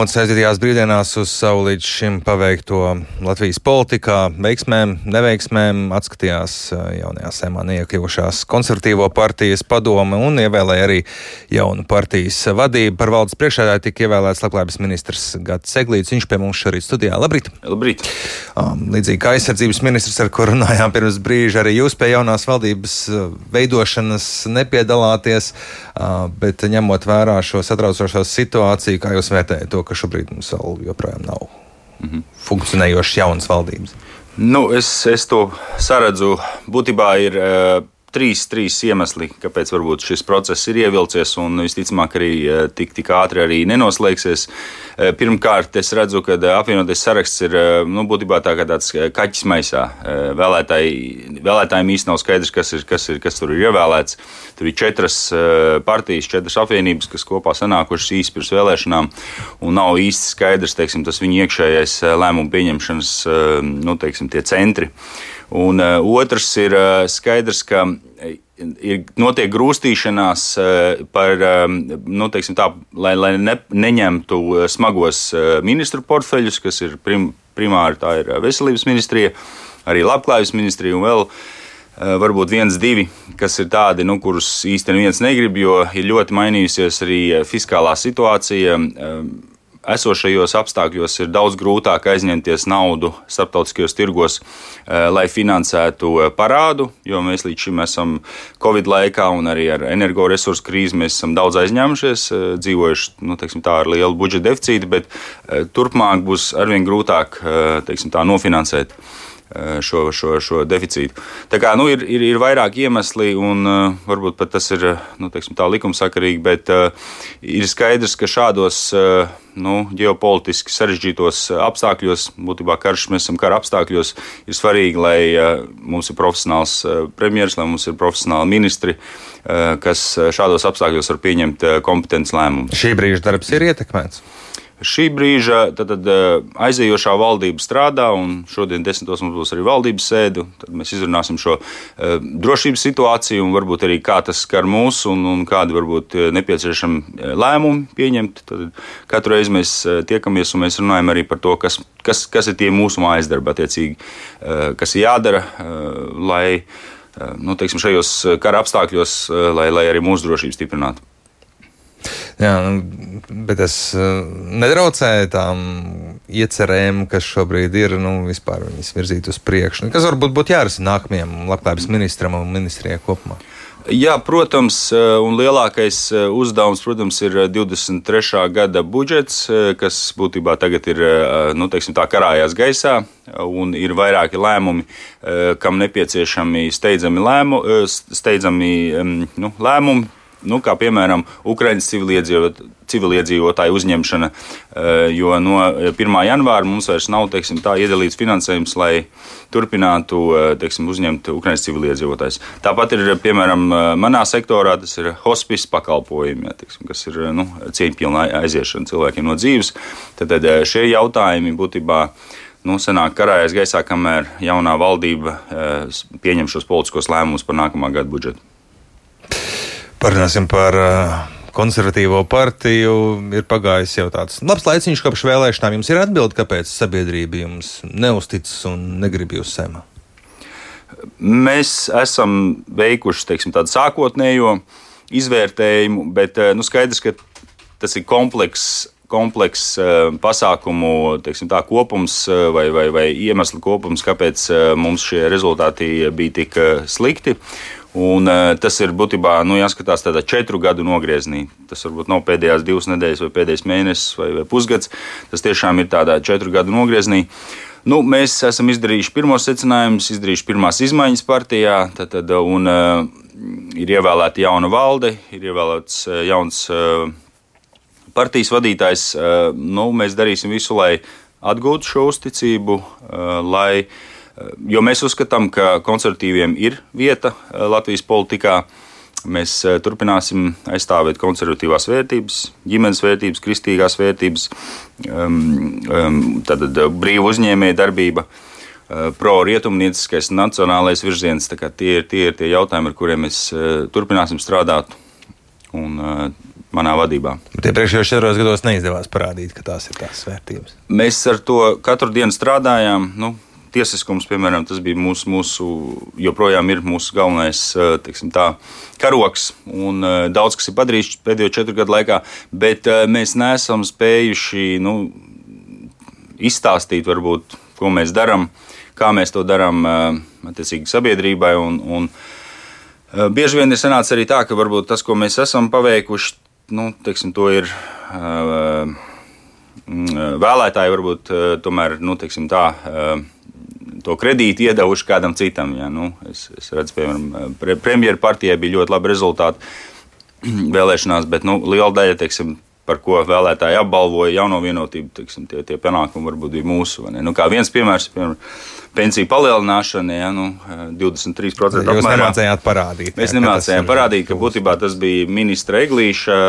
Un saistītajās brīvdienās uz savu līdz šim paveikto Latvijas politikā, veiksmēm, neveiksmēm atskatījās jaunajā sēmā neiekļuvušās konservatīvo partijas padome un ievēlēja arī jaunu partijas vadību. Par valdes priekšādāju tika ievēlēts labklājības ministrs Gats Seglīts. Viņš pie mums šorīt studijā. Labrīt! Labrīt! Um, līdzīgi kā aizsardzības ministrs, ar kuru runājām pirms brīža, arī jūs pie jaunās valdības veidošanas nepiedalāties, uh, bet ņemot vērā šo satraucošo situāciju, kā jūs vērtējat to? Ka šobrīd mums vēl joprojām nav mm -hmm. funkcionējošas jaunas valdības? Nu, es, es to saredzu. Būtībā ir. Uh, trīs, trīs iemesli, kāpēc šis process ir ievilcies un visticamāk arī eh, tik, tik ātri arī nenoslēgsies. Eh, pirmkārt, es redzu, ka eh, apvienotais saraksts ir nu, būtībā tā tāds kaķis maisā. Vēlētāji, vēlētājiem īstenībā nav skaidrs, kas, ir, kas, ir, kas tur ir ievēlēts. Tur ir četras partijas, četras apvienības, kas kopā sanākušas īsi pirms vēlēšanām, un nav īsti skaidrs teiksim, tas viņu iekšējais lēmumu pieņemšanas nu, teiksim, centri. Un uh, otrs ir uh, skaidrs, ka ir notiek grūstīšanās par, nu, tā, lai, lai ne, neņemtu smagos ministru portfeļus, kas ir prim, primāri tā ir veselības ministrija, arī labklājības ministrija un vēl. Varbūt viens, divi, kas ir tādi, nu, kurus īstenībā neviens negrib, jo ir ļoti mainījusies arī fiskālā situācija esošajos apstākļos ir daudz grūtāk aizņemties naudu starptautiskajos tirgos, eh, lai finansētu eh, parādu, jo mēs līdz šim esam Covid laikā un arī ar energoresursu krīzi mēs esam daudz aizņēmušies, eh, dzīvojuši nu, teiksim, tā, ar lielu budžeta deficītu, bet turpmāk būs arvien grūtāk teiksim, tā, nofinansēt. Eh, šo, šo, šo deficītu. Tā kā nu, ir, ir, ir vairāk iemesli, un uh, varbūt pat tas ir nu, teiksim, tā likumsakarīgi, bet uh, ir skaidrs, ka šādos nu, ģeopolitiski sarežģītos apstākļos, būtībā karš mēs esam kara apstākļos, ir svarīgi, lai mums ir profesionāls premjerministrs, lai mums ir profesionāli ministri, kas šādos apstākļos var pieņemt kompetences lēmumus. Šī brīža darbs ir ietekmēts. Šī brīža tad, tad, eh, aizējošā valdība strādā, un šodien desmitos mums būs arī valdības sēde. Tad mēs izrunāsim šo uh, drošības situāciju, un varbūt arī kā tas skar mūs, un, un kādi varbūt eh, nepieciešami lēmumi pieņemt. Tad katru reizi mēs tiekamies un mēs runājam arī par to, kas, kas, kas ir tie mūsu mājas darbi, attiecīgi, kas ir jādara, lai nu, teiksim, šajos kara apstākļos, lai, lai arī mūsu drošību stiprinātu. Jā, nu, bet es eh, nedraucēju tām iecerēm, kas šobrīd ir, nu, vispār viņas virzīt uz priekšu. Kas varbūt būtu jārisina nākamajam labklājības ministram un ministrijai kopumā? Jā, protams, eh, un lielākais eh, uzdevums, protams, ir 23. gada budžets, kas būtībā tagad ir nu, teiksim, tā karājās gaisā, un ir vairāki lēmumi, kam nepieciešami steidzami, lēmu, steidzami nu, lēmumi nu, kā piemēram Ukraiņas civiliedzīvotāju uzņemšana, eh, jo no 1. janvāra mums vairs nav teiksim, tā, iedalīts finansējums, lai turpinātu eh, teiksim, uzņemt Ukraiņas civiliedzīvotājus. Tāpat ir piemēram eh, manā sektorā, tas ir hospice pakalpojumi, ja, teiksim, kas ir nu, cieņpilna aiziešana cilvēkiem no dzīves. Tad, tad šie jautājumi būtībā nu, senāk karājas gaisā, kamēr jaunā valdība pieņem šos politiskos lēmumus par nākamā gada budžetu. Parunāsim par uh, konservatīvo partiju. Ir pagājis jau tāds labs laiciņš kopš vēlēšanām. Jums ir atbilde, kāpēc sabiedrība jums neusticas un negrib jūs sēmā? Mēs esam veikuši teiksim, tādu sākotnējo izvērtējumu, bet uh, nu, skaidrs, ka tas ir komplekss komplekss uh, pasākumu tā, kopums vai, vai, vai iemeslu kopums, kāpēc mums šie rezultāti bija tik slikti. Un, uh, tas ir būtībā nu, jāskatās tādā četru gadu nogriezienī. Tas varbūt nav pēdējās divas nedēļas, vai pēdējais mēnesis, vai, vai pusgads. Tas tiešām ir tādā četru gadu nogriezienī. Nu, mēs esam izdarījuši pirmos secinājumus, izdarījuši pirmās izmaiņas partijā, tad, tad, un uh, ir ievēlēta jauna valde, ir ievēlēts uh, jauns partijas vadītājs. Nu, mēs darīsim visu, lai atgūtu šo uzticību, lai Jo mēs uzskatām, ka konservatīviem ir vieta eh, Latvijas politikā. Mēs eh, turpināsim aizstāvēt konservatīvās vērtības, ģimenes vērtības, kristīgās vērtības, um, um, tad brīva uzņēmēja darbība, pro-rietumnieciskais nacionālais virziens. Tie ir, tie ir tie jautājumi, ar kuriem mēs turpināsim strādāt. Un, manā vadībā. Bet iepriekšējos četros gados neizdevās parādīt, ka tās ir tās vērtības. Mēs ar to katru dienu strādājām. Nu, tiesiskums, piemēram, tas bija mūsu, mūsu joprojām ir mūsu galvenais teiksim, tā, karoks. Un, daudz kas ir padarīts pēdējo četru gadu laikā, bet mēs neesam spējuši nu, izstāstīt, varbūt, ko mēs darām, kā mēs to darām sabiedrībai. Un, un, Bieži vien ir sanācis arī tā, ka varbūt tas, ko mēs esam paveikuši, nu, teiksim, to ir vēlētāji varbūt tomēr, nu, teiksim, tā to kredītu iedevuši kādam citam. Ja, nu, es, es redzu, piemēram, pre, premjeras partijai bija ļoti labi rezultāti vēlēšanās, bet nu, liela daļa, teiksim, par ko vēlētāji apbalvoja jauno vienotību, teiksim, tie, tie panākumi varbūt bija mūsu. Nu, kā viens piemērs, piemēram, pensiju palielināšana, ja, nu, 23% apmērā. Jūs nemācējāt parādīt. Mēs nemācējām parādīt, ka būtībā tas bija ministra Eglīša,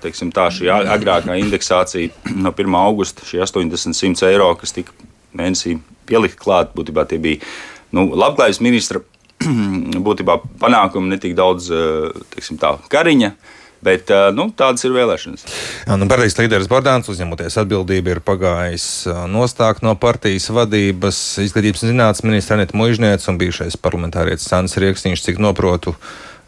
teiksim, tā šī agrākā indeksācija no 1. augusta, šī 80-100 eiro, kas tika mēnesī pielikt klāt. Būtībā tie bija nu, labklājības ministra būtībā panākumi ne tik daudz teiksim, tā, kariņa. Bet nu, tādas ir vēlēšanas. Nu, partijas līderis Bordāns, uzņemoties atbildību, ir pagājis nostāk no partijas vadības. Izglītības un zinātnes ministra Anita Mužniec un bijušais parlamentārietis Sants Rieksniņš, cik noprotu,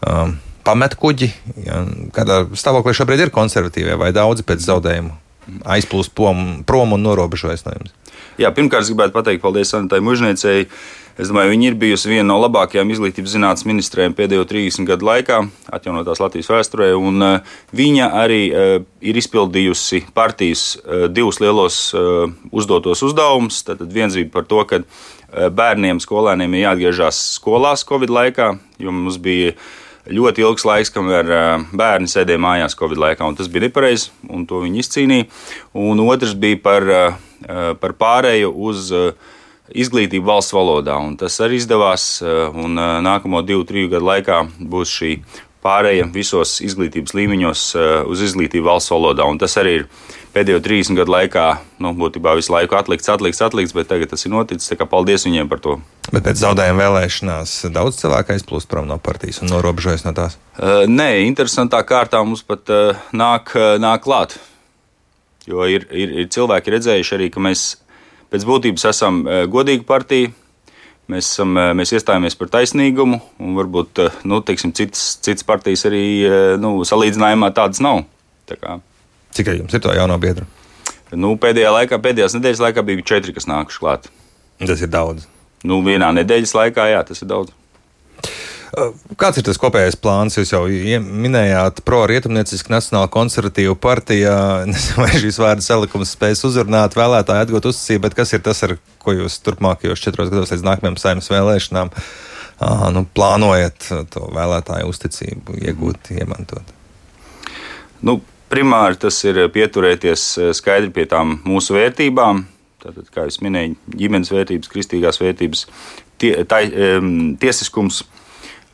um, pamet kuģi. Ja, kādā stāvoklī šobrīd ir konservatīvie vai daudzi pēc zaudējumu aizplūst prom un norobežojas no jums? Jā, pirmkārt, gribētu pateikt paldies Sanitai Mužniecei. Es domāju, viņa ir bijusi viena no labākajām izglītības zinātnes ministriem pēdējo 30 gadu laikā, atjaunotās Latvijas vēsturē. Un, uh, viņa arī uh, ir izpildījusi partijas uh, divus lielos uh, uzdotos uzdevumus. Tad viens bija par to, ka uh, bērniem, skolēniem ir jāatgriežas skolās Covid laikā, jo mums bija ļoti ilgs laiks, kamēr bērni sēdēja mājās Covid laikā, un tas bija nepareizi, un to viņi izcīnīja. Un otrs bija par par pārēju uz izglītību valsts valodā. Un tas arī izdevās, un nākamo divu, triju gadu laikā būs šī pārēja visos izglītības līmeņos uz izglītību valsts valodā. Un tas arī ir pēdējo 30 gadu laikā, nu, būtībā visu laiku atlikts, atlikts, atlikts, bet tagad tas ir noticis. Paldies viņiem par to. Bet pēc zaudējuma vēlēšanās daudz cilvēku aizplūst prom no partijas un norobežojas no tās? Uh, nē, interesantā kārtā mums pat uh, nāk, uh, nāk klāt. Jo ir, ir, ir cilvēki redzējuši arī, ka mēs pēc būtības esam godīga partija. Mēs, esam, e, mēs iestājāmies par taisnīgumu, un varbūt e, nu, teiksim, citas, citas partijas arī nu, salīdzinājumā tādas nav. Tā kā. Cik jums ir to jauno biedru? Nu, pēdējā laikā, pēdējās nedēļas laikā bija četri, kas nākuši klāt. Tas ir daudz. Nu, vienā nedēļas laikā, jā, tas ir daudz. Kāds ir tas kopējais plāns? Jūs jau minējāt, pro-rietumniecisku nacionāla konservatīva partija. Nezinu, vai šīs vārdu salikums spēs uzrunāt vēlētāju, atgūt uzticību, bet kas ir tas, ar ko jūs turpmākajos četros gados līdz nākamajām saimnes vēlēšanām nu, plānojat to vēlētāju uzticību iegūt, iemantot? Nu, primāri tas ir pieturēties skaidri pie tām mūsu vērtībām. Tātad, kā jau minēju, ģimenes vērtības, kristīgās vērtības, tie, tai, um, tiesiskums, uh,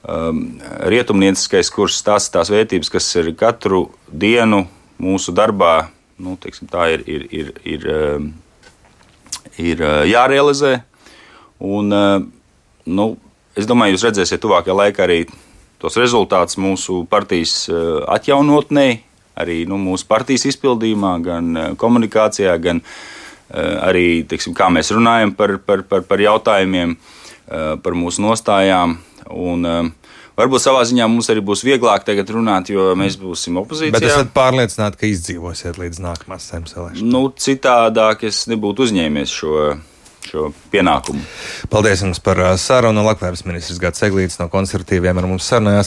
rietumnieciskais kurs, tās ir tās vērtības, kas ir katru dienu mūsu darbā, nu, teiksim, tā ir, ir, ir, ir, um, ir uh, jārealizē. Un, uh, nu, es domāju, jūs redzēsiet tuvākajā laikā arī tos rezultātus mūsu partijas uh, atjaunotnē, arī nu, mūsu partijas izpildījumā, gan komunikācijā, gan arī teiksim, kā mēs runājam par, par, par, par jautājumiem, par mūsu nostājām. Un, uh, Varbūt savā ziņā mums arī būs vieglāk tagad runāt, jo mēs būsim opozīcijā. Bet esat pārliecināti, ka izdzīvosiet līdz nākamās vēlēšanām? Nu, citādāk es nebūtu uzņēmies šo, šo pienākumu. Paldies jums par sarunu. Labklājības ministrs Gats Eglīts no konservatīviem ar mums sarunājās.